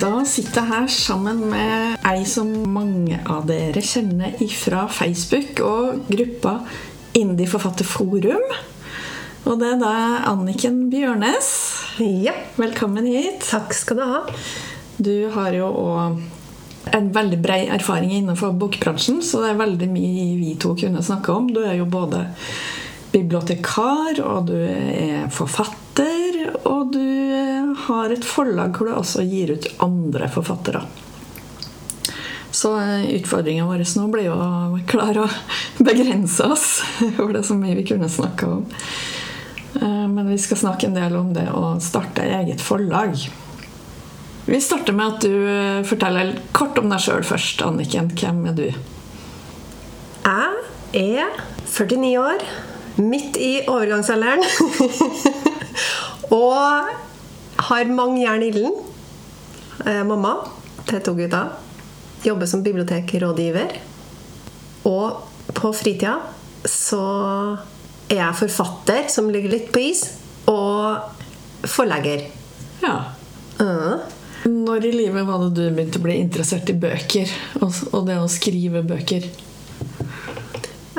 Da sitter jeg her sammen med ei som mange av dere kjenner ifra Facebook og gruppa Indie Forfatterforum. Og det er da Anniken Bjørnes. Ja. Velkommen hit. Takk skal du ha. Du har jo òg en veldig brei erfaring innenfor bokbransjen, så det er veldig mye vi to kunne snakke om. Du er jo både bibliotekar, og du er forfatter, og du har et forlag hvor du også gir ut andre forfattere. Så utfordringa vår nå blir jo å klare å begrense oss, for det er så mye vi kunne snakke om. Men vi skal snakke en del om det å starte eget forlag. Vi starter med at du forteller kort om deg sjøl først, Anniken. Hvem er du? Jeg er 49 år, midt i overgangsalderen. og har mange jern i ilden. Er mamma til to gutter. Jobber som bibliotekrådgiver. Og på fritida så er jeg forfatter, som ligger litt på is, og forlegger. Ja. Uh. Når i livet var det du begynte å bli interessert i bøker, og det å skrive bøker?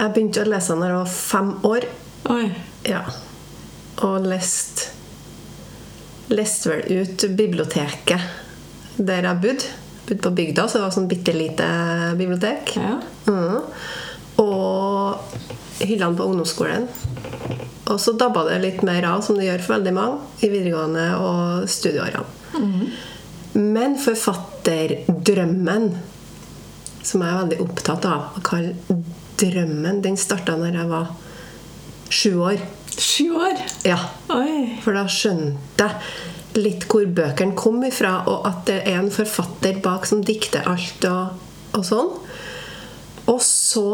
Jeg begynte å lese da jeg var fem år. Oi. Ja. Og leste leste vel ut biblioteket der jeg bodde. Bodde på bygda, så det var sånn bitte lite bibliotek. Ja. Mm. Og hyllene på ungdomsskolen. Og så dabba det litt mer av, som det gjør for veldig mange i videregående og studieårene. Men forfatterdrømmen, som jeg er veldig opptatt av å kalle drømmen, den starta når jeg var sju år. Sju år? Ja. Oi. For da skjønte jeg litt hvor bøkene kom ifra, og at det er en forfatter bak som dikter alt og, og sånn. Og så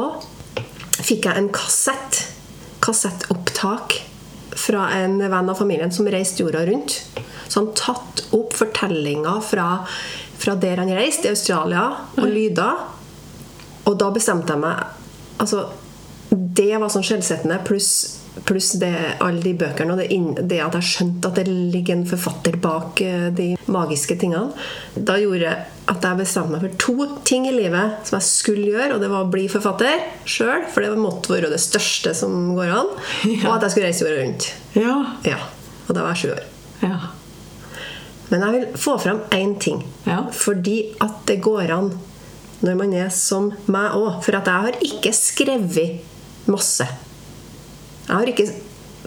fikk jeg en kassett. Kassettopptak fra en venn av familien som reiste jorda rundt. Så han tatt opp fortellinger fra, fra der han reiste, i Australia, og lyder. Og da bestemte jeg meg Altså, det var sånn skjellsettende, pluss pluss alle de bøkene og det, det, at jeg skjønte at det ligger en forfatter bak uh, de magiske tingene. Da gjorde at jeg bestemte meg for to ting i livet som jeg skulle gjøre. Og det var å bli forfatter sjøl, for det måtte være det største som går an. Og at jeg skulle reise jorda rundt. Ja. Ja, Og da var jeg sju år. Ja. Men jeg vil få fram én ting. Ja. Fordi at det går an når man er som meg òg. For at jeg har ikke skrevet masse. Jeg har ikke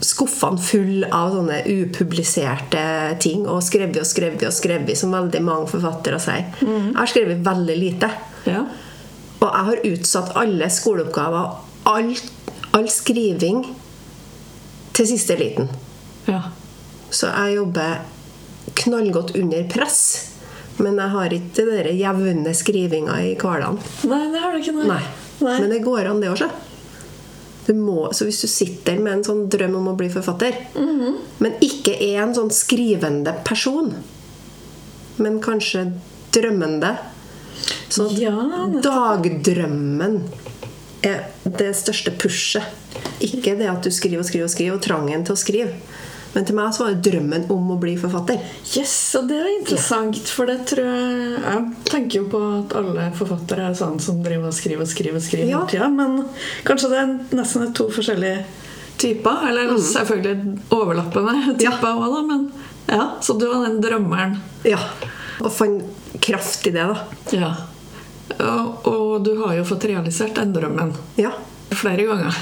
skuffene full av sånne upubliserte ting og skrevet og skrevet og skrevet, som veldig mange forfattere sier. Jeg har skrevet veldig lite. Ja. Og jeg har utsatt alle skoleoppgaver, all, all skriving, til siste liten. ja. Så jeg jobber knallgodt under press. Men jeg har ikke den jevne skrivinga i hverdagen. Nei, det har du ikke. Nei. Nei. Men det går an, det òg, du må, så hvis du sitter med en sånn drøm om å bli forfatter, Mhm. men ikke er en sånn skrivende person, men kanskje drømmende Så Ja, dagdrømmen er det største pushet. Ikke det at du skriver og skriver og skriver, og trangen til å skrive. Men til meg så var det drømmen om å bli forfatter. Yes, og det er interessant, for det tror jeg Jeg tenker jo på at alle forfattere er sånn som driver og skriver og skriver, og skriver Ja. hele tida, men kanskje det er nesten to forskjellige typer. Eller selvfølgelig overlappende typer òg, da, men ja. Så du var den drømmeren. Ja. Og fant kraft i det, da. Ja. Og, og du har jo fått realisert den drømmen. Ja. Flere ganger.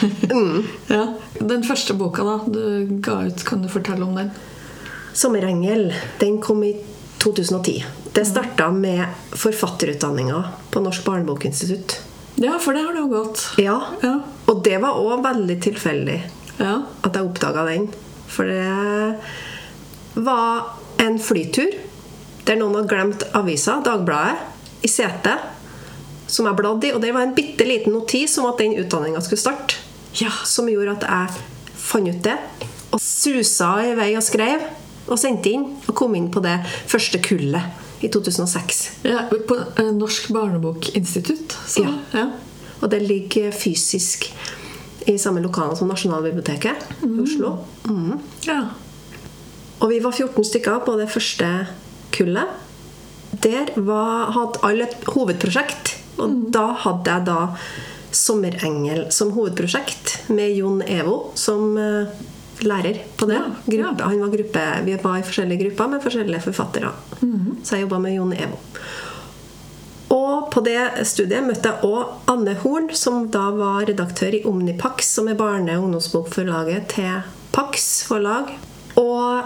ja. Den første boka da du ga ut, kan du fortelle om den? 'Sommerengel' den kom i 2010. Det starta med forfatterutdanninga på Norsk barnebokinstitutt. Ja, for det har du jo gått. Ja. Ja. Og det var òg veldig tilfeldig Ja. at jeg oppdaga den. For det var en flytur der noen hadde glemt avisa, Dagbladet, i setet. Som jeg bladde i. Og det var en bitte liten notis om at den utdanninga skulle starte. Ja. Som gjorde at jeg fant ut det. Og susa i vei og skrev. Og sendte inn. Og kom inn på det første kullet i 2006. ja på Norsk barnebokinstitutt. Så, Ja. ja. Og det ligger fysisk i samme lokale som Nasjonalbiblioteket i Oslo. Mm. ja. Og vi var 14 stykker på det første kullet. Der var, hadde alle et hovedprosjekt. Og da hadde jeg da Sommerengel som hovedprosjekt med Jon Evo som eh, lærer på det. Gruppe, Han var gruppe, vi var i forskjellige grupper med forskjellige forfattere. Så jeg jobba med Jon Evo. Og på det studiet møtte jeg òg Anne Horn, som da var redaktør i Omnipax, som er barne- og ungdomsbokforlaget til Pax forlag. Og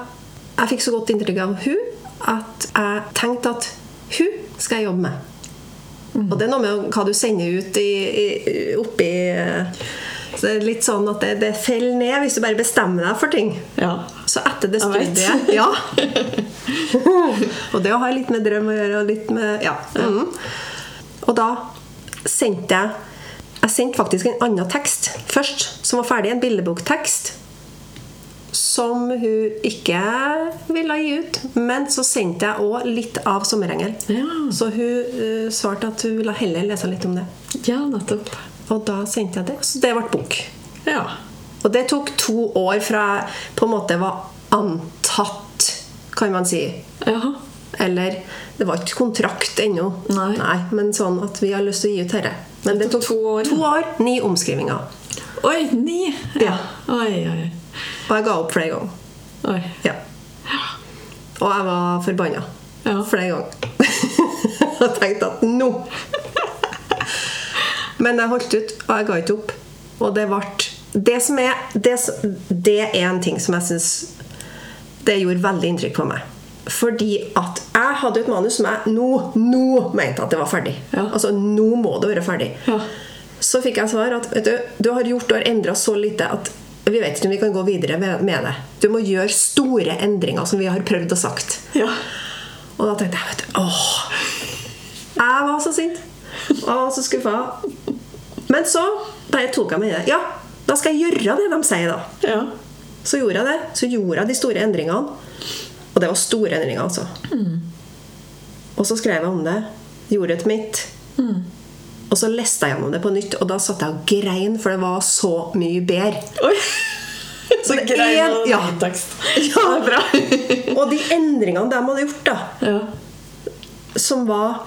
jeg fikk så godt inntrykk av hun at jeg tenkte at hun skal jeg jobbe med. Og det er noe med hva du sender ut i, i, oppi eh, Så det er litt sånn at det, det faller ned hvis du bare bestemmer deg for ting. ja. Så etter det studiet Ja. og det har litt med drøm å gjøre. Og litt med Ja. Mm. Og da sendte jeg Jeg sendte faktisk en annen tekst først, som var ferdig. En bildeboktekst. Som hun ikke ville gi ut. Men så sendte jeg òg litt av 'Sommerengel'. Ja. Så hun uh, svarte at hun ville heller lese litt om det. ja, nettopp. Og da sendte jeg det. Så det ble bok. Ja. Og det tok to år fra jeg på en måte var antatt, kan man si. Ja. Eller det var ikke kontrakt ennå. Nei. Nei, men sånn at vi har lyst til å gi ut dette. Men det, tok tok to år, To år, Ni omskrivinger. Oi, ni! Ja. Oi, oi, Og jeg ga opp flere ganger. oi. Ja. Og jeg var forbanna Ja. flere ganger. og tenkte at nå Men jeg holdt ut, og jeg ga ikke opp. Og det ble Det som er Det, det er en ting som jeg syns Det gjorde veldig inntrykk på meg. Fordi at jeg hadde et manus som jeg nå, nå mente at det var ferdig. Ja. Altså nå må det være ferdig. Ja. Så fikk jeg svar at vet du, du har gjort og endra så lite at vi vet ikke om vi kan gå videre med det. Du må gjøre store endringer, som vi har prøvd og sagt. Ja. Og da tenkte jeg vet du, åh, Jeg var så sint. Jeg var så skuffa. Men så bare tok jeg meg i det. Ja, da skal jeg gjøre det de sier, da. Ja. Så gjorde jeg det. Så gjorde jeg de store endringene. Og det var store endringer, altså. Og så skrev jeg om det. Gjorde et mitt. mitt. Og så leste jeg gjennom det på nytt, og da satt jeg og grein, for det var så mye bedre. Oi! Så det grein en, og ja. tekst. Ja. Det er bra. Og de endringene de hadde gjort, da, Ja. som var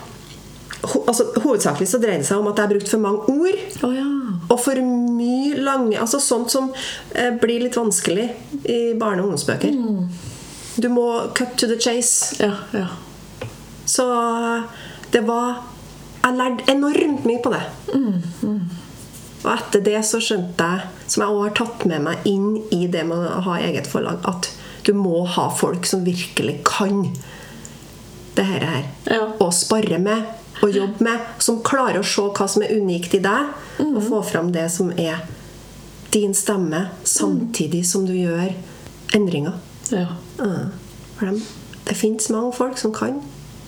altså, Hovedsakelig så dreide det seg om at jeg brukte for mange ord. Oh, ja. Og for mye lange Altså sånt som eh, blir litt vanskelig i barne- og ungdomsbøker. Du må cut to the chase. Ja, ja. Så det var Jeg lærte enormt mye på det. Og etter det så skjønte jeg, som jeg også har tatt med meg inn i det med å ha eget forlag, at du må ha folk som virkelig kan det her. Ja. Og spare med og jobbe med. Som klarer å se hva som er unikt i deg, og få fram det som er din stemme, samtidig som du gjør endringer. ja. Mm. For dem, det fins mange folk som kan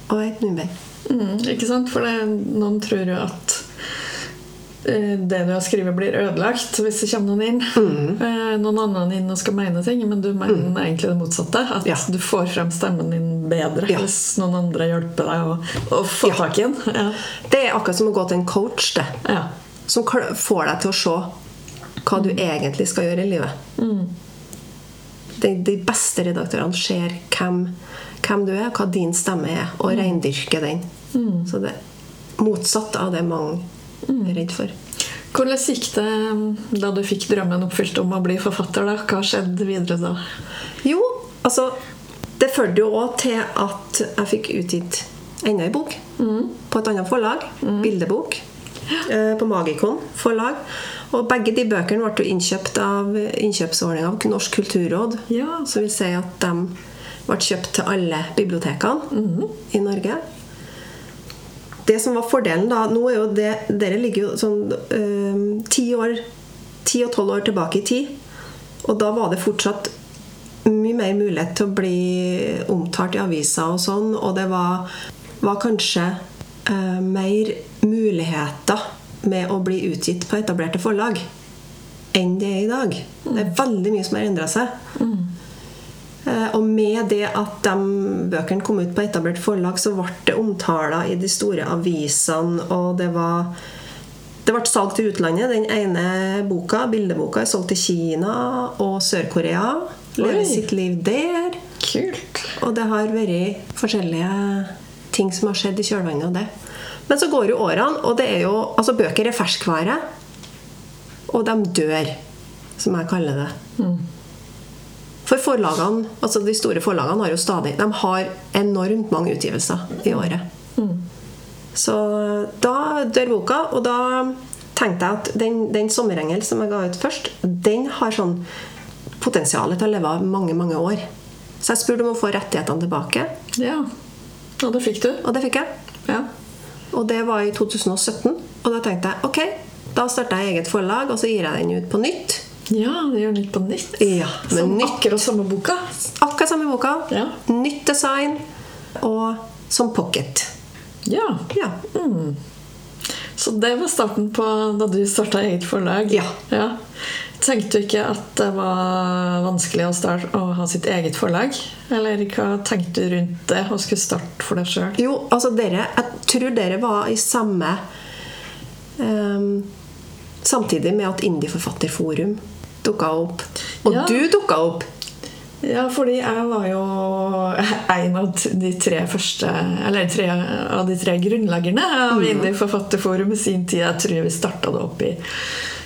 og vet mye mer. Mm, ikke sant? For det, noen tror jo at eh, det du har skrevet, blir ødelagt hvis det kommer noen inn. Eh, noen annen inn og skal mene ting, men du mener egentlig det motsatte. At Ja. du får frem stemmen din bedre Ja. hvis noen andre hjelper deg å, å få Ja. tak i den. Det er akkurat som å gå til en coach det, Ja. som får deg til å se hva du egentlig skal gjøre i livet. De, de beste redaktørene ser hvem, hvem du er, hva din stemme er, og reindyrke den. Så det er motsatt av det mange er redd for. Hvordan gikk det mm, da du fikk drømmen oppfylt om å bli forfatter? da? Hva skjedde videre da? Jo, altså Det førte jo òg til at jeg fikk utgitt enda en bok på et annet forlag. Bildebok. eh, På Magikon forlag. Og begge de bøkene ble innkjøpt av innkjøpsordninga av Norsk kulturråd. Ja. Så vil si at de ble kjøpt til alle bibliotekene i Norge. Det som var fordelen da Nå er jo det Dere ligger jo sånn ti år Ti og tolv år tilbake i tid. Og da var det fortsatt mye mer mulighet til å bli omtalt i aviser og sånn, og det var, var kanskje øh, mer muligheter med å bli utgitt på etablerte forlag enn det er i dag. Det er veldig mye som har endra seg. Eh, Og med det at de bøkene kom ut på etablert forlag, så ble det omtaler i de store avisene, og det var det ble salg til utlandet. Den ene boka, bildeboka, er solgt til Kina og Sør-Korea. Lever sitt liv der. Kult. Og det har vært forskjellige ting som har skjedd i kjølvannet av det. Men så går jo årene, og det er jo Altså, bøker er ferskvare. Og de dør, som jeg kaller det. For forlagene, altså de store forlagene har jo stadig De har enormt mange utgivelser i året. Så da dør boka, og da tenkte jeg at den, den 'Sommerengel' som jeg ga ut først, den har sånn potensial til å leve av mange, mange år. Så jeg spurte om å få rettighetene tilbake, Ja. Og det fikk du. og det fikk jeg. Ja. Og det var i 2017. Og da tenkte jeg ok, da starter jeg eget forlag, og så gir jeg den ut på nytt. Ja, det gjør Nytt på nytt. Ja, men Som nytt. akkurat samme boka. Akkurat samme boka. Ja. Nytt design. Og som pocket. Ja. Ja. Så det var starten på da du starta eget forlag? Ja. Tenkte du ikke at det var vanskelig å, starte, å ha sitt eget forlag? Eller hva tenkte du rundt det, å skulle starte for deg sjøl? Jo, altså dere Jeg tror dere var i samme um, Samtidig med at Indieforfatterforum dukka opp. Og Ja. du dukka opp! Ja, fordi jeg var jo en av de tre første Eller tre av de tre grunnleggerne av Indie Forfatterforum i sin tid. Jeg tror vi starta det opp i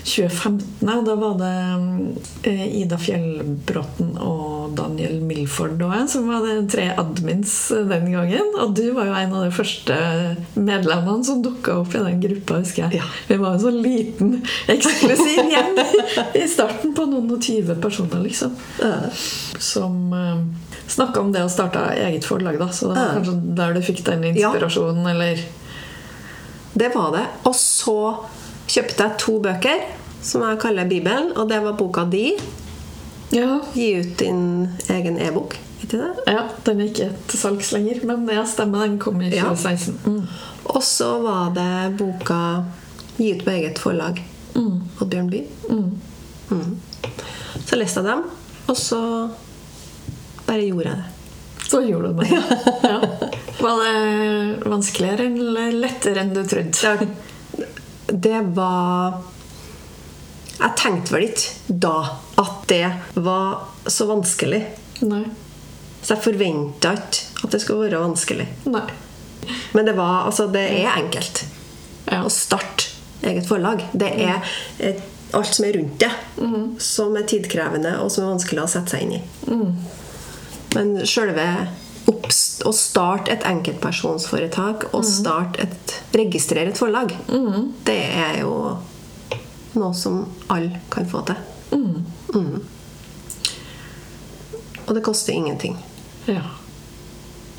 2015. Da var det eh, Ida Fjellbråten og Daniel Milford og jeg som var de tre admins eh, den gangen. Og du var jo en av de første medlemmene som dukka opp i den gruppa, husker jeg. Ja. Vi var en sånn liten, eksklusiv gjeng i starten på noen og tyve personer, liksom som uh, snakka om det å starte eget forlag. Da. Så det var kanskje der du fikk den inspirasjonen, eller Det var det. Og så kjøpte jeg to bøker som jeg kaller Bibelen, og det var boka di. Ja. Gi ut din egen e-bok. Vet du det? ja. Den er ikke til salgs lenger, men ja, stemmer. Den kom i Ja. 2016. Mm. Og så var det boka Gi ut på eget forlag Mm. Bjørn Bye. Mm. Så leste jeg dem, og så bare gjorde jeg det. Så gjorde du det. Ja. Var det vanskeligere eller lettere enn du trodde? Det var Jeg tenkte vel ikke da at det var så vanskelig. Nei. Så jeg forventa ikke at det skulle være vanskelig. Nei. Men det var Altså, det er enkelt Ja. å starte eget forlag. Det er et, alt som er rundt det, som er tidkrevende, og som er vanskelig å sette seg inn i. Men sjølve å starte et enkeltpersonsforetak og starte et registrere et forlag, det er jo noe som alle kan få til. Mm. Og det koster ingenting. ja.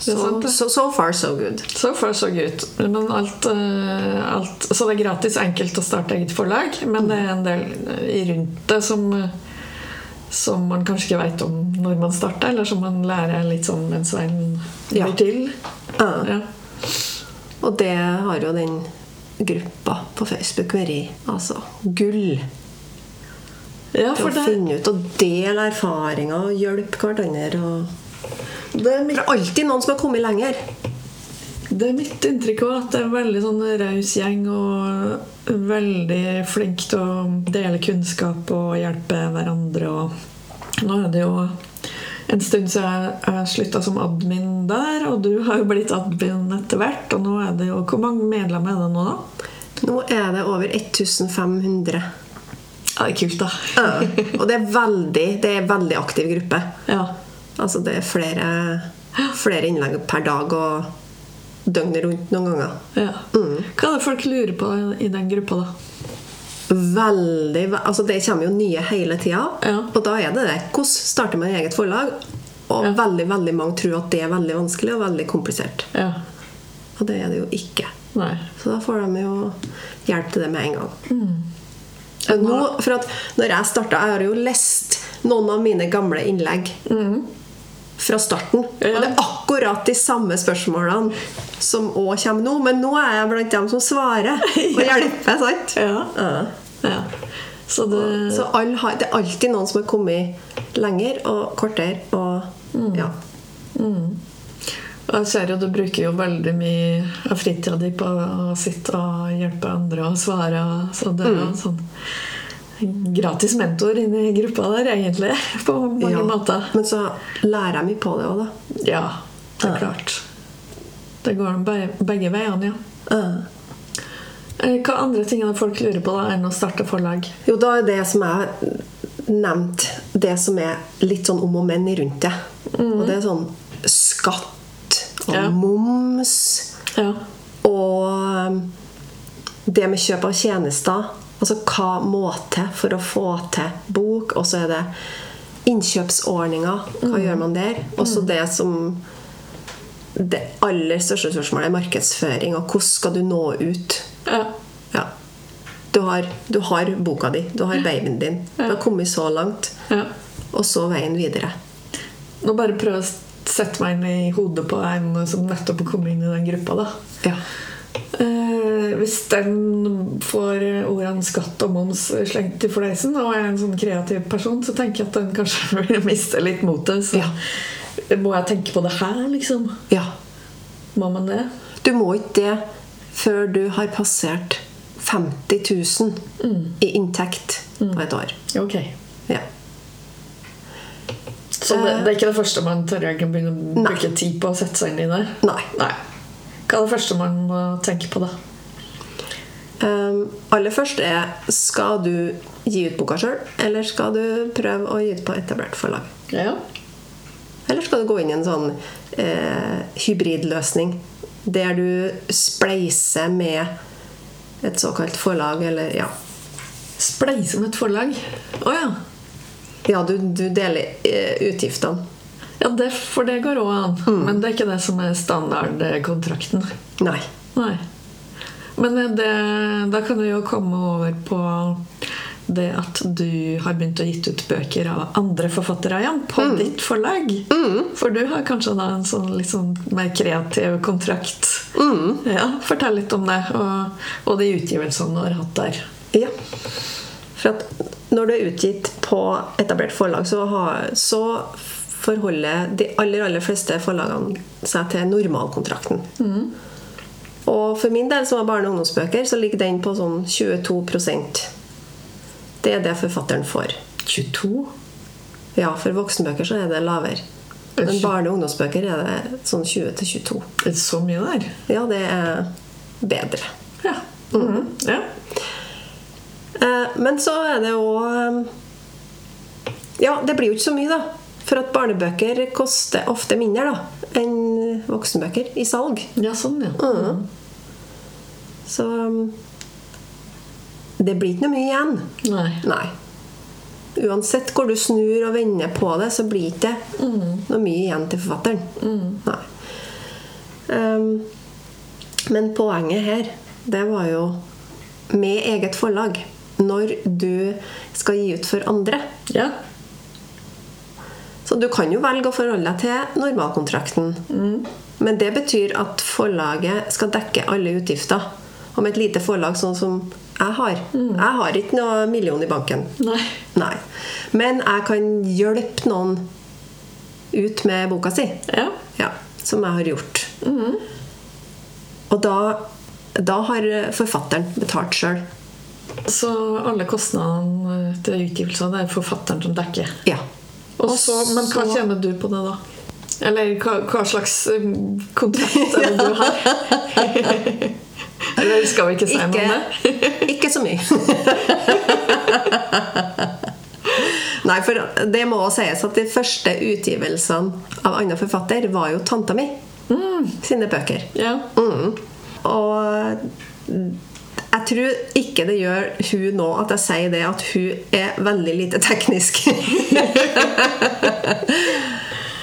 Så, so, so, so far, so good. So far, so good. Men alt, eh, alt, så det er gratis enkelt å starte eget forlag, men det er en del i rundt det som, eh, som man kanskje ikke vet om når man starter, eller som man lærer litt sånn mens veien Ja. blir til. Ja. Ja. Og det har jo den gruppa på Facebook vært altså gull. ja, For å det, finne ut og dele erfaringer og hjelpe hverandre. Og... det er alltid noen som har kommet lenger. Det er mitt inntrykk òg at det er en veldig sånn raus gjeng og veldig flink til å dele kunnskap og hjelpe hverandre. Og nå er det jo en stund jeg, jeg slutta som admin der, og du har jo blitt admin etter hvert. Og nå er det jo Hvor mange medlemmer er det nå, da? Nå er det over 1500. Ja, det er kult, da. Ja. Og det er veldig, det er en veldig aktiv gruppe. Ja. Altså det er flere, flere innlegg per dag og døgnet rundt noen ganger. ja. Hva er det folk lurer på i den gruppa, da? Veldig, ve- altså Det kommer jo nye hele tida. Ja. Og da er det det. Hvordan starter man eget forlag? Og Ja. veldig veldig mange tror at det er veldig vanskelig og veldig komplisert. Ja. Og det er det jo ikke. Nei. Så da får de jo hjelp til det med en gang. Mm. Nå, for at når jeg starta Jeg har jo lest noen av mine gamle innlegg fra starten. Og det er akkurat de samme spørsmålene som òg kommer nå. Men nå er jeg blant dem som svarer og hjelper. sant? Ja. Ja. ja. Så det Så all, det er alltid noen som har kommet lenger og kortere. Og, ja. Jeg ser jo du bruker jo veldig mye av fritida di på å sitte og hjelpe andre og svare. Så det er jo en sånn gratis mentor inni gruppa der, egentlig. På mange Ja. måter. Men så lærer jeg mye på det òg, da. Ja, det er Ja. klart. Det går be- begge veiene, ja. Uh. Eh, Hva andre ting det folk lurer på da, enn å starte forlag? Jo, da er det som jeg nevnte, det som er litt sånn om og men rundt det. Og det er sånn skatt og Ja. moms Ja. og um, det med kjøp av tjenester. Altså hva må til for å få til bok? Og så er det innkjøpsordninger. Hva gjør man der? Og så det som Det aller største spørsmålet er markedsføring. Og hvordan skal du nå ut? ja. Ja. Du har, du har boka di, du har babyen din. Du har kommet så langt. ja. Og så veien videre. Nå bare prøv å sette meg inn i hodet på en som nettopp har kommet inn i den gruppa. da. Ja. Eh, hvis den får ordene skatt og moms slengt i fleisen og er en sånn kreativ person, så tenker jeg at den kanskje vil miste litt motet. Så Ja. Må jeg tenke på det her, liksom? ja. Må man det? Du må ikke det før du har passert 50 000 i inntekt på et år. Ok. Ja. Så det, det er ikke det første man tør å begynne å Nei. bruke tid på å sette seg inn i det? Nei. Nei. Hva er det første man må tenke på, da? Um, aller først er skal du gi ut boka sjøl, eller skal du prøve å gi ut på etablert forlag? Ja. Eller skal du gå inn i en sånn eh, hybridløsning der du spleiser med et såkalt forlag, eller ja. Spleiser med et forlag? Å ja. Ja, du, du deler eh, utgiftene. ja det, for det går òg an. Men det er ikke det som er standardkontrakten. Nei. Nei. Men det, da kan du jo komme over på det at du har begynt å gitt ut bøker av andre forfattere igjen på ditt forlag. For du har kanskje da en sånn sånn mer kreativ kontrakt. Ja, Fortell litt om det, og, og de utgivelsene du har hatt der. Ja. For at når du er utgitt på etablert forlag, så, har, så forholder de aller, aller fleste forlagene seg til normalkontrakten. Og for min del, som har barne- og ungdomsbøker, så ligger den på sånn 22 Det er det forfatteren får. 22? Ja, for voksenbøker så er det lavere. Men barne- og ungdomsbøker er det sånn 20-22. Er det så mye der? Ja, det er bedre. Ja. Mhm. ja. Eh, Men så er det jo Ja, det blir jo ikke så mye, da. For at barnebøker koster ofte mindre da, enn voksenbøker i salg. Ja, sånn, ja. Mhm. Så um, det blir ikke noe mye igjen. Nei. Nei. Uansett hvor du snur og vender på det, så blir ikke mm. noe mye igjen til forfatteren. Nei. Um, men poenget her, det var jo med eget forlag. Når du skal gi ut for andre. Ja. Så du kan jo velge å forholde deg til normalkontrakten. Men det betyr at forlaget skal dekke alle utgifter. Med et lite forlag sånn som jeg har Jeg har ikke noe million i banken. Nei. Nei. Men jeg kan hjelpe noen ut med boka si. Ja. Ja, som jeg har gjort. Og da, da har forfatteren betalt sjøl. Så alle kostnadene til utgivelsene det er forfatteren som dekker? Ja. Og så, men hva tjener du på det, da? Eller hva, hva slags um, kontrakt er det du har? Eller skal vi ikke si om det? Ikke, ikke så mye. Nei, for det må også sies at de første utgivelsene av annen forfatter var jo tanta mi sine bøker. Ja. Mm. Og jeg tror ikke det gjør hun nå at jeg sier det at hun er veldig lite teknisk.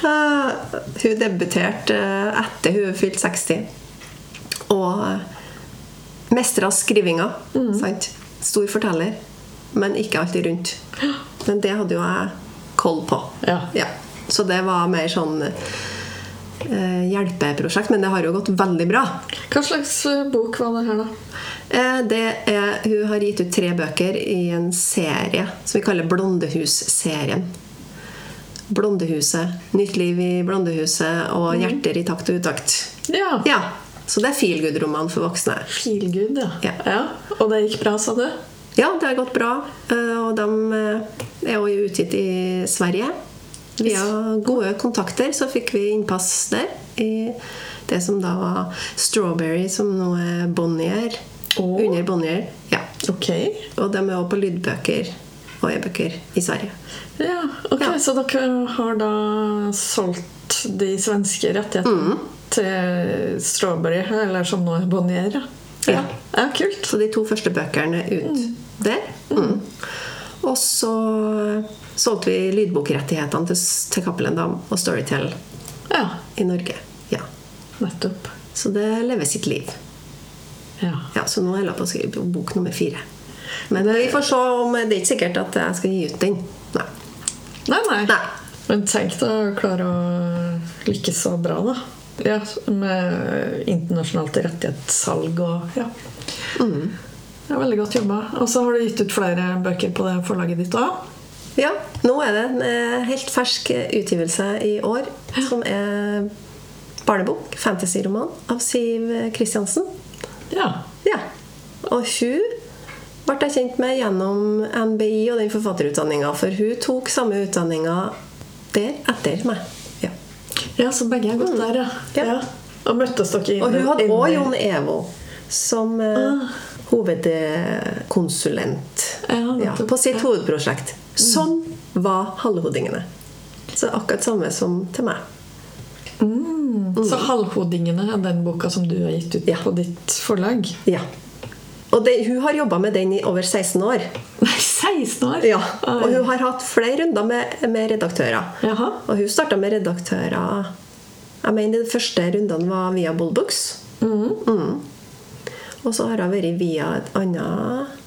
Ah, hun debuterte eh, etter hun fylte 60. Og mestra skrivinga. Sant? Stor forteller, men ikke alltid rundt. Men det hadde jo jeg koll på. Ja. Så det var mer sånn eh, hjelpeprosjekt, men det har jo gått veldig bra. Hva slags eh, bok var det her, da? Eh, det er, hun har gitt ut tre bøker i en serie som vi kaller Blondehus-serien. Blondehuset, Nytt liv i Blondehuset og Hjerter i takt og utakt. Ja. Ja, Så det er feel good-roman for voksne. Feelgood, ja. Ja. Og det gikk bra, sa du? Ja, det har gått bra. eh, Og de eh, er jo utgitt i Sverige. Via gode kontakter så fikk vi innpass der. I det som da var Strawberry, som nå er Bonnier. Oh. Under Bonnier. Ja. Okay. Og de er også på lydbøker og e-bøker i Sverige. Ja, ok, Ja. Så dere har da solgt de svenske rettighetene Mm. til Strawberry, eller som nå er Bonnier? Ja. Ja. ja, kult. Så de to første bøkene er ut der. Mm. Og så solgte vi lydbokrettighetene til, til Cappelen Dam og Storytel Ja, i Norge. Ja. nettopp. Så det lever sitt liv. Ja. Ja, Så nå holder jeg på å skrive bok nummer fire. Men vi får se om Det er ikke sikkert at jeg skal gi ut den. Nei. Nei, nei. Nei. Men tenk deg å klare å lykkes så bra, da. Ja, med internasjonalt rettighetssalg og ja. Mm. Det er veldig godt jobba. Og så har du gitt ut flere bøker på det forlaget ditt òg. Ja, nå er det en eh, helt fersk utgivelse i år som er barnebok, fantasyroman, av Siv Kristiansen. Ja. Ja. Og hun ble jeg kjent med gjennom NBI og den forfatterutdanninga, for hun tok samme utdanninga der etter meg. Ja. ja, så begge er gått der, ja. Ja. ja. Og møttes dere inne? Og hun hadde òg Jon Evo som ah. hovedkonsulent Ja, på sitt hovedprosjekt. Som var Halvhodingene. Så akkurat samme som til meg. Så 'Halvhodingene' er den boka som du har gitt ut på ditt forlag? Ja. Og det, hun har jobba med den i over 16 år. Nei, 16 år! Ja, Og hun har hatt flere runder med, med redaktører. Jaha. Og hun starta med redaktører Jeg mener de første rundene var via Bullbooks. Mm. Og så har hun vært via et annet,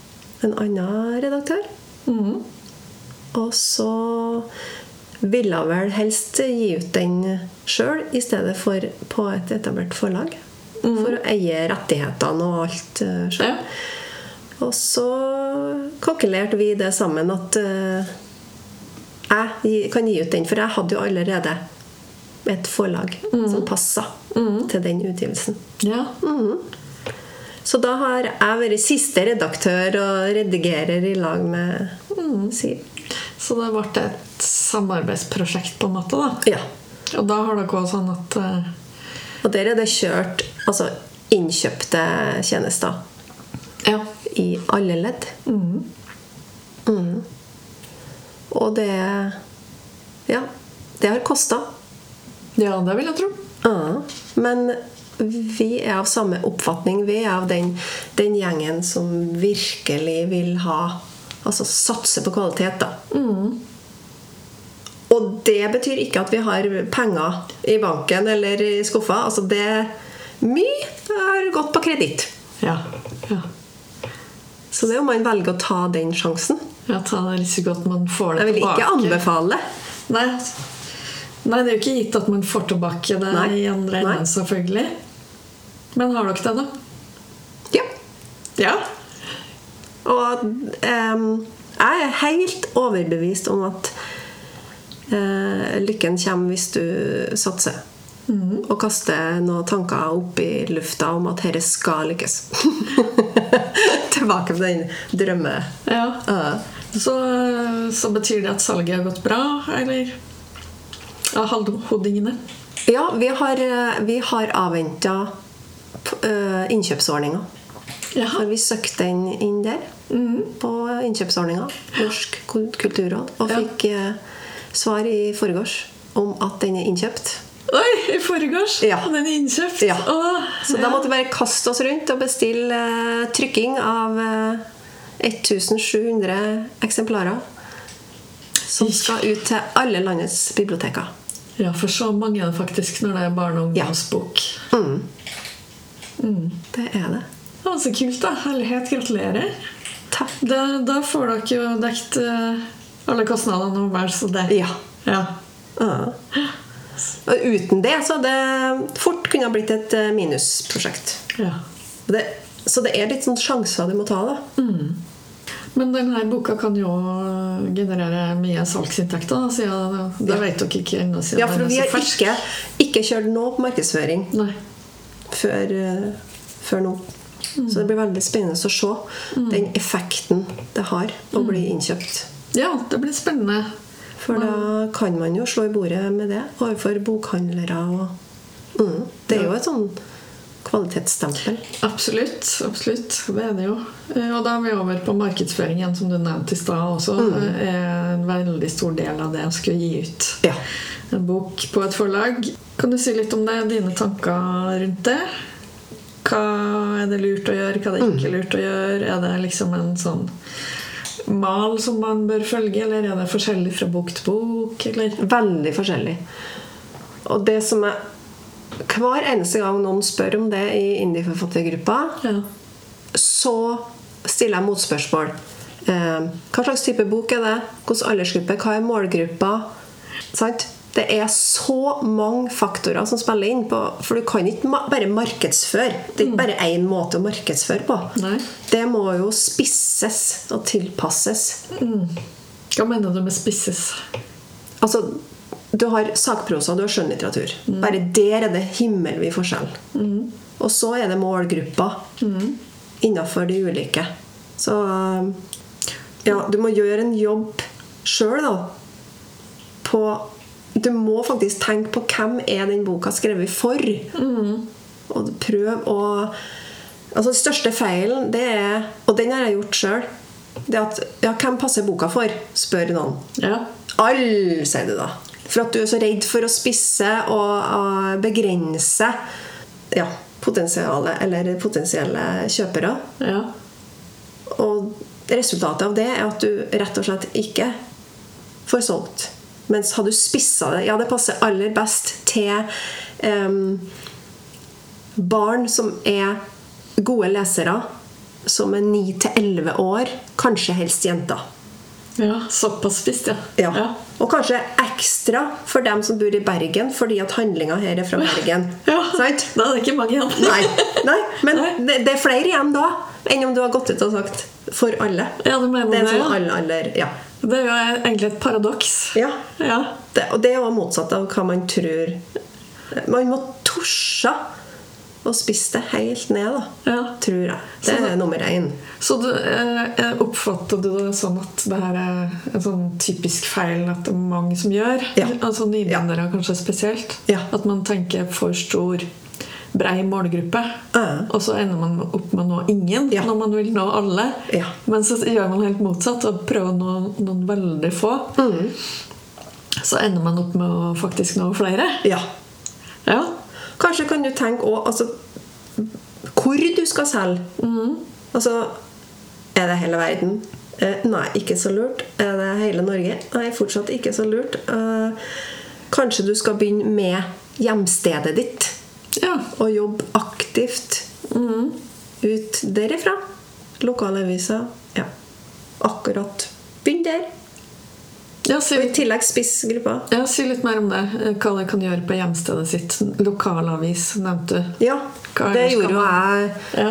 en annen redaktør. Mm. Og så ville hun vel helst gi ut den sjøl i stedet for på et etablert forlag. For å eie rettighetene og alt sjøl. Ja. Og så kalkulerte vi det sammen at uh, jeg kan gi ut den, for jeg hadde jo allerede et forlag som passa til den utgivelsen. ja. Så da har jeg vært siste redaktør og redigerer i lag med Siv. Så det ble et samarbeidsprosjekt, på en måte? da Ja. Og da har dere òg sånn at uh... Og der er det kjørt altså innkjøpte tjenester Ja. i alle ledd. Mm. Og det Ja. Det har kosta. ja, det vil jeg tro. Ja, men vi er av samme oppfatning. Vi er av den, den gjengen som virkelig vil ha Altså satse på kvalitet, da. Og det betyr ikke at vi har penger i banken eller i skuffa. Altså det Mye har gått på kreditt. Ja. ja. Så det er om man velger å ta den sjansen. ja ta det litt så at man får det tilbake. Jeg vil ikke anbefale. Nei. Nei, det er jo ikke gitt at man får tilbake det Nei. i andre enden, selvfølgelig. Men har dere det, da? Ja. Ja. Og um, jeg er helt overbevist om at uh, lykken kommer hvis du satser. Og kaste noen tanker opp i lufta om at dette skal lykkes. Tilbake på den drømme... ja. Uh. Så, så betyr det at salget har gått bra, eller? Av halvhodingene? Ja, vi har, eh, vi har avventa uh, innkjøpsordninga. Ja. Har vi søkt den inn der? På innkjøpsordninga. Norsk kulturråd. Og fikk eh, svar i forgårs om at den er innkjøpt. Oi, i forgårs! Ja. Den er innkjøpt! Ja. Åh, Så ja. da måtte vi bare kaste oss rundt og bestille uh, trykking av uh, 1700 eksemplarer. Som skal ut til alle landets biblioteker. Ja, for så mange er det faktisk når det er barne- og ungdomsbok. Ja. ungdomsbok. Det er det. Ja, så kult, da. Herlighet. Gratulerer. Takk. Da, da får dere jo dekt eh, alle kostnadene over, så det Ja. ja. Ja. Og uten det så hadde det fort kunne ha blitt et eh, minusprosjekt. ja. Det, så det er litt sånn sjanser du må ta, da. Men denne boka kan jo generere mye salgsinntekter, siden det vet dere ikke ennå. Ja, for vi har ikke, ikke kjørt noe på markedsføring før, eh, før nå. Så det blir veldig spennende å se den effekten det har å bli innkjøpt. Ja, det blir spennende. For da kan man jo slå i bordet med det overfor bokhandlere. Og, mm, det er jo et sånn kvalitetsstempel. Absolutt. absolutt, Det er det jo. Eh, Og da er vi over på markedsføringen, som du nevnte i stad også. er en veldig stor del av det å skulle gi ut Ja. en bok på et forlag. Kan du si litt om det? Dine tanker rundt det? Hva er det lurt å gjøre, hva er det ikke lurt å gjøre? Er det liksom en sånn mal som man bør følge, eller er det forskjellig fra bok til bok? Eller? Veldig forskjellig. Og det som er Hver eneste gang noen spør om det i indieforfattergruppa, Ja. så stiller jeg motspørsmål. Eh, hva slags type bok er det? Hvilken aldersgruppe? Hva er målgruppa? Sant? Det er så mange faktorer som spiller inn. på For du kan ikke bare markedsføre. Det er ikke bare én måte å markedsføre på. Nei. Det må jo spisses og tilpasses. Hva mener du med spisses? Altså, du har sakprosa, du har skjønnlitteratur. Bare der er det himmelvid forskjell. Og så er det målgrupper innenfor de ulike. Så ja, du må gjøre en jobb sjøl, da. På Du må faktisk tenke på hvem er den boka skrevet for. Og prøv å Altså Den største feilen, det er Og den har jeg gjort sjøl. Det at Ja, hvem passer boka for? spør noen. Ja. Alle, sier du da. For at du er så redd for å spisse og uh, begrense ja, potensialet eller potensielle kjøpere. ja. Og resultatet av det er at du rett og slett ikke får solgt. Mens hadde du spissa det Ja, det passer aller best til um, barn som er gode lesere, som er 9 til 11 år. Kanskje helst jenter. ja. Såpass spist, ja. Ja. Og kanskje ekstra for dem som bor i Bergen, fordi at handlinga her er fra Bergen. Ja. Sant? Da er det ikke mange igjen. Nei, nei, men Nei. Det, det er flere igjen da enn om du har gått ut og sagt 'for alle'. Ja, du mener det er en det, sånn ja. alle, alle, ja. Det er jo egentlig et paradoks. ja. Ja. Det, og det er jo motsatt av hva man tror. Man må torse å spisse det helt ned, da. Ja. Tror jeg. Det Så er nummer én. Så du, eh, eh, oppfatter du det sånn at det her er en sånn typisk feil at det er mange som gjør? Ja. Altså nybegynnere kanskje spesielt? Ja. At man tenker for stor, brei målgruppe, Ja. og så ender man opp med å nå ingen Ja. når man vil nå alle. Ja. Men så gjør man helt motsatt og prøver å nå noen veldig få. Mm. Så ender man opp med å faktisk nå flere. Ja. Ja. Kanskje kan du tenke også, altså, hvor du skal selge. Altså Er det hele verden? Eh, nei, ikke så lurt. Er det hele Norge? Nei, fortsatt ikke så lurt. Eh, kanskje du skal begynne med hjemstedet ditt. Ja. Og jobbe aktivt ut derifra. Lokalavisa. Ja. Akkurat. Begynn der. Ja, si, Og i tillegg spissgruppa. ja, si litt mer om det. Hva det kan gjøre på hjemstedet sitt. Lokalavis, nevnte du. Ja, det gjorde jo jeg Ja.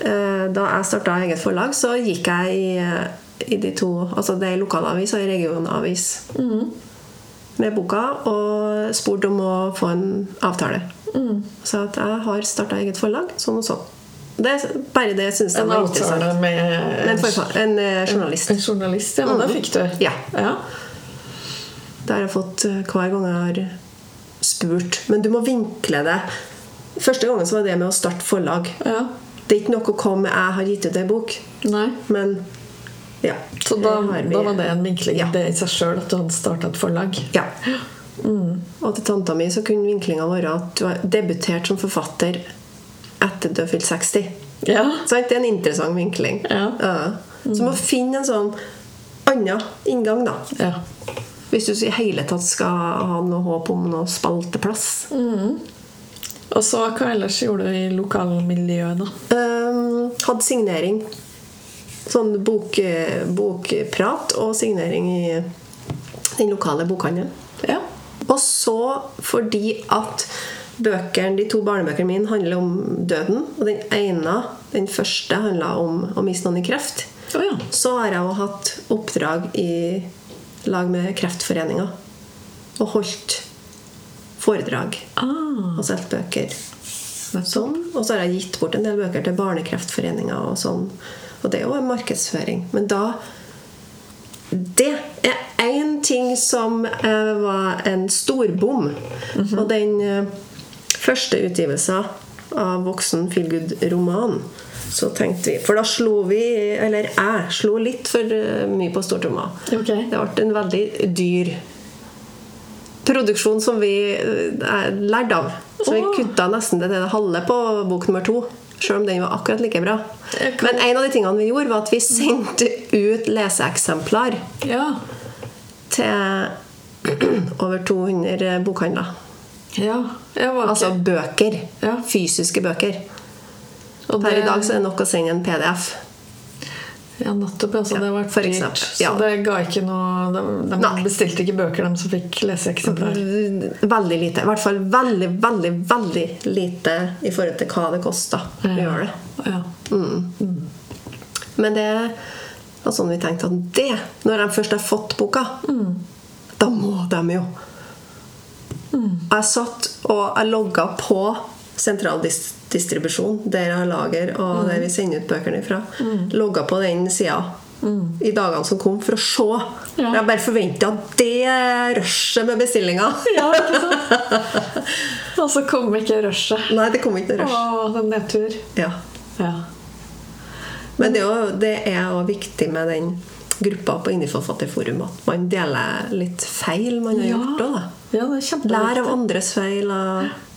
Eh, Da jeg starta eget forlag, så gikk jeg i, eh, i de to Altså det er lokalavis og regionavis med boka og spurte om å få en avtale. Så at jeg har starta eget forlag, sånn og sånn. Det, er bare det syns jeg En var avtale interessant. med Med en, forfa- en eh, journalist. En journalist, ja. Og det fikk du. Ja. ja. Det har jeg fått eh, hver gang jeg har spurt. Men du må vinkle det. Første gangen så var det med å starte forlag. ja. Det er ikke nok å komme med 'jeg har gitt ut ei bok', Nei. men ja. Så da, da var det en vinkling Ja. det i seg sjøl at du hadde starta et forlag? Ja. Og til tanta mi så kunne vinklinga være at du har debutert som forfatter etter du har fylt 60. Ja. Så Det er en interessant vinkling. Ja. Så du må finne en sånn annen inngang, da. ja. Hvis du i hele tatt skal ha noe håp om noe spalteplass. Og så hva ellers gjorde du i lokalmiljøet, da? Um, hadde signering sånn bok, bokprat og signering i den lokale bokhandelen. Ja. Og så fordi at bøkene, de to barnebøkene mine handler om døden, og den ene, den første, handla om å miste noen i kreft, Oh, ja. så har jeg jo hatt oppdrag i lag med Kreftforeninga. Og holdt foredrag Ah, og solgt bøker. Sånn. Og så har jeg gitt bort en del bøker til Barnekreftforeninga og sånn. Og det er jo en markedsføring. Men da Det er én ting som eh, var en storbom. Og den eh, første utgivelsen av voksen feelgood-roman så tenkte vi For da slo vi Eller jeg slo litt for eh, mye på stortromma. Okay. Det ble en veldig dyr produksjon som vi lærte av. Så vi kutta nesten det halve på bok nummer to. Selv om den var akkurat like bra. Men en av de tingene vi gjorde, var at vi sendte ut leseeksemplar ja. til over 200 bokhandler. Ja. Jeg var Altså bøker. Ja. Fysiske bøker. og Per i dag så er det nok å sende en PDF. Ja, nettopp. Altså, Ja, det var for dyrt. Så ja. det ga ikke noe De, de bestilte ikke bøker, de som fikk leseeksemplar. Veldig lite. I hvert fall veldig, veldig, veldig lite i forhold til hva det kosta å gjøre det. Ja. Men det var sånn vi tenkte at det, når de først har fått boka, da må de jo. Jeg satt og jeg logga på sentraldistribusjon, der jeg har lager og der vi sender ut bøkene ifra. Logga på den sida i dagene som kom, for å se. Ja. Jeg bare forventa det rushet med bestillinga. ja, ikke sant? Og så kom ikke rushet. Nei, det kom ikke noe rush. Å, den nedtur. Ja. Ja. Men det er jo viktig med den gruppa på Indieforfatterforum at man deler litt feil man har Ja. gjort òg, da. ja. Lær av andres feil. Og...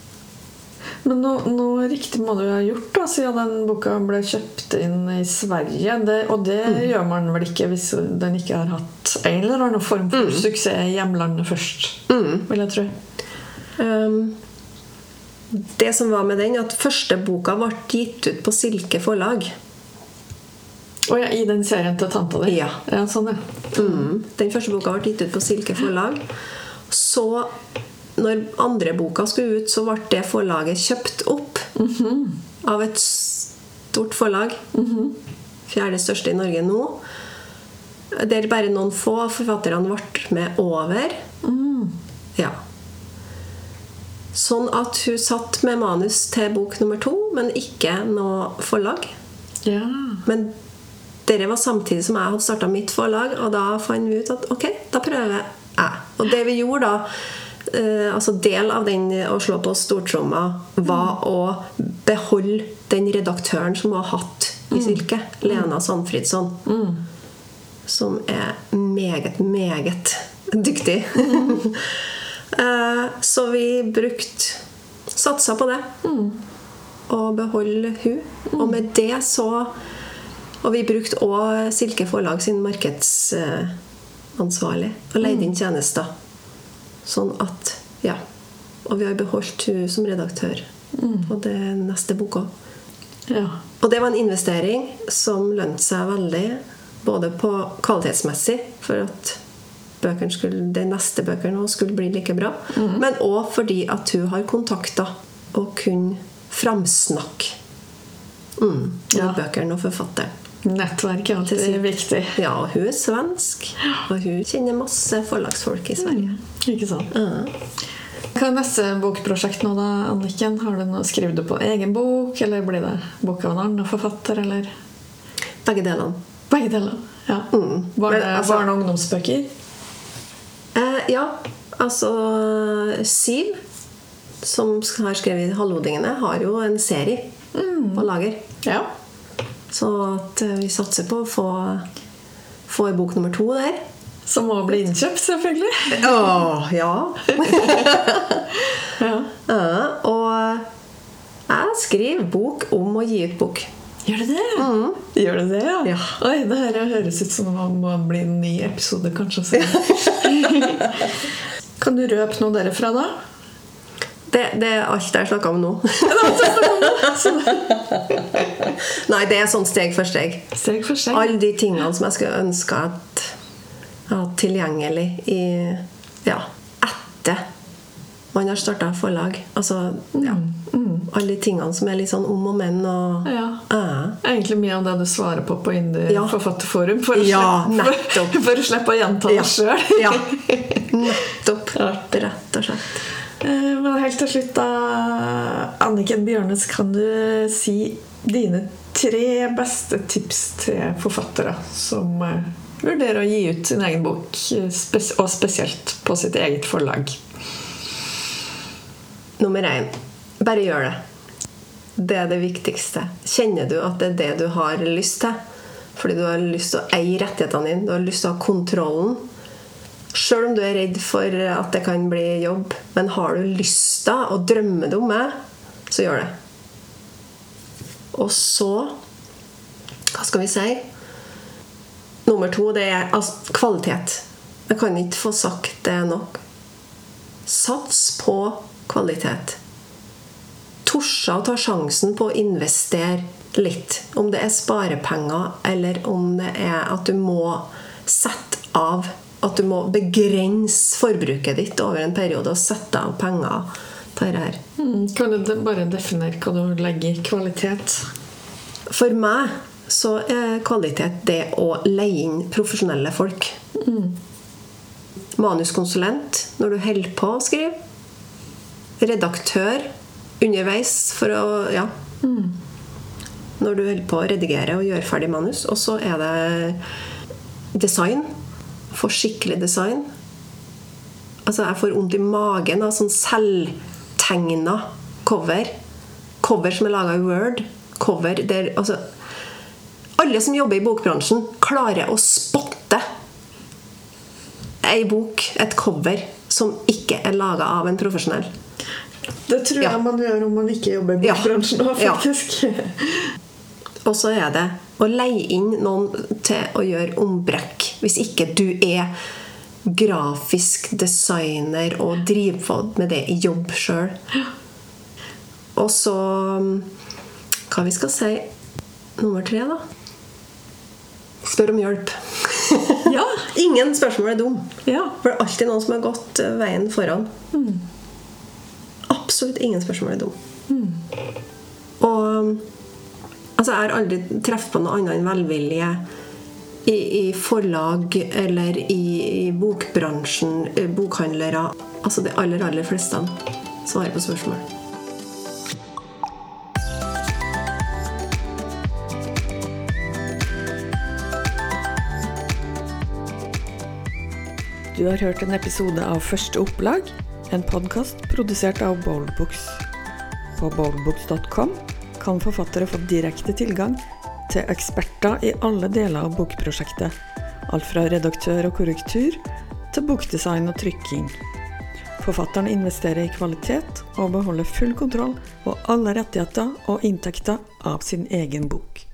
Men noe, noe riktig må du ha gjort da, siden den boka ble kjøpt inn i Sverige. Det, og det Mm. gjør man vel ikke hvis den ikke har hatt en eller annen form for Mm. suksess i hjemlandet først. Vil jeg tro. Um, det som var med den, at første boka ble gitt ut på Silke forlag. Og ja, I den serien til tanta di? Ja. sånn, ja. Mm. Den første boka ble gitt ut på Silke forlag. Så, når andre boka skulle ut, så ble det forlaget kjøpt opp av et stort forlag. Fjerde største i Norge nå. Der bare noen få av forfatterne ble med over. Ja. Sånn at hun satt med manus til bok nummer to, men ikke noe forlag. ja. Men dette var samtidig som jeg hadde starta mitt forlag, og da fant vi ut at ok, da prøver jeg. Og det vi gjorde da altså Del av den å slå på stortromma var å beholde den redaktøren som hun har hatt i Silke, Lena Sandfridsson. Som er meget, meget dyktig. Eh, Så vi brukte Satsa på det. Og beholde hun. Og med det så Og vi brukte òg Silke Forlag sin markedsansvarlig og leide inn tjenester. Sånn at Ja. Og vi har beholdt hun som redaktør på det neste boka. ja. Og det var en investering som lønte seg veldig. Både på kvalitetsmessig, for at skulle, de neste bøkene skulle bli like bra. Men òg fordi at hun har kontakter og kunne framsnakke mm, Ja. bøkene og forfatteren. Nettverk er alltid sin- viktig. Ja, hun er svensk, og hun kjenner masse forlagsfolk i Sverige. Ikke sant? Ja. Hva er neste bokprosjekt nå, da, Anniken? Har du noe, skriver du på egen bok, eller blir det bok av en annen forfatter, eller Begge delene. Begge delene, Ja. Mm. Barne, altså- barne- og ungdomsbøker? Eh, ja, altså Siv, som har skrevet 'Halvodingene', har jo en serie på lager. Ja. Så at eh, vi satser på å få, få en bok nummer to der. Som må bli innkjøpt, selvfølgelig. Åh, ja. Ja. ja. Og jeg skriver bok om å gi ut bok. Gjør det det? Gjør det det, ja? Ja. Oi, det her høres ut som det må bli en ny episode, kanskje. Kan du røpe noe derfra, da? Det, det er alt jeg snakka om nå. Nei, det er sånn steg for steg. Steg for steg. Alle de tingene som jeg skulle ønske at jeg hadde tilgjengelig i Ja, etter man har starta forlag. Altså, ja. Alle de tingene som er litt sånn om og men og Ja. Uh. Egentlig mye av det du svarer på på Indie Ja. forfatterforum. For Ja, for å slippe å gjenta Ja. det sjøl. ja. Nettopp. Rett og slett. Eh, Men helt til slutt, da, Anniken Bjørnes, kan du si dine tre beste tips til forfattere som eh, vurderer å gi ut sin egen bok, og spesielt på sitt eget forlag? Nummer én bare gjør det. Det er det viktigste. Kjenner du at det er det du har lyst til? Fordi du har lyst til å eie rettighetene dine, du har lyst til å ha kontrollen. Sjøl om du er redd for at det kan bli jobb, men har du lyst da, og drømmer du om det, så gjør det. Og så Hva skal vi si? Nummer to det er altså, kvalitet. Jeg kan ikke få sagt det nok. Sats på kvalitet. Torsa å ta sjansen på å investere litt. Om det er sparepenger, eller om det er at du må sette av At du må begrense forbruket ditt over en periode og sette av penger til dette her. Mm, Kan du bare definere hva du legger i kvalitet? For meg så er kvalitet det å leie inn profesjonelle folk. Manuskonsulent når du holder på å skrive. Redaktør underveis for å Ja. Når du holder på å redigere og gjøre ferdig manus. Og så er det design. Få skikkelig design. Altså, jeg får vondt i magen av sånn selvtegna cover. Cover som er laga i Word. Cover der Altså Alle som jobber i bokbransjen, klarer å spotte ei bok, et cover, som ikke er laga av en profesjonell. Det tror Ja. jeg man gjør om man ikke jobber i bokbransjen òg, Ja. faktisk. Og så er det å leie inn noen til å gjøre ombrekk. Hvis ikke du er grafisk designer og driver med det i jobb sjøl. Og så Hva vi skal si nummer tre, da? Spør om hjelp. Ja. Ingen spørsmål er dum. Ja. For det er alltid noen som har gått veien foran. Absolutt ingen spørsmål er dum. Og altså, jeg har aldri truffet på noe annet enn velvilje i, i forlag eller i, i bokbransjen, eh, bokhandlere. Altså de aller, aller fleste svarer på spørsmål. Du har hørt en episode av Første opplag, en podkast produsert av Boldbooks. På boldbooks.com kan forfattere få direkte tilgang til eksperter i alle deler av bokprosjektet. Alt fra redaktør og korrektur til bokdesign og trykking. Forfatteren investerer i kvalitet og beholder full kontroll på alle rettigheter og inntekter av sin egen bok.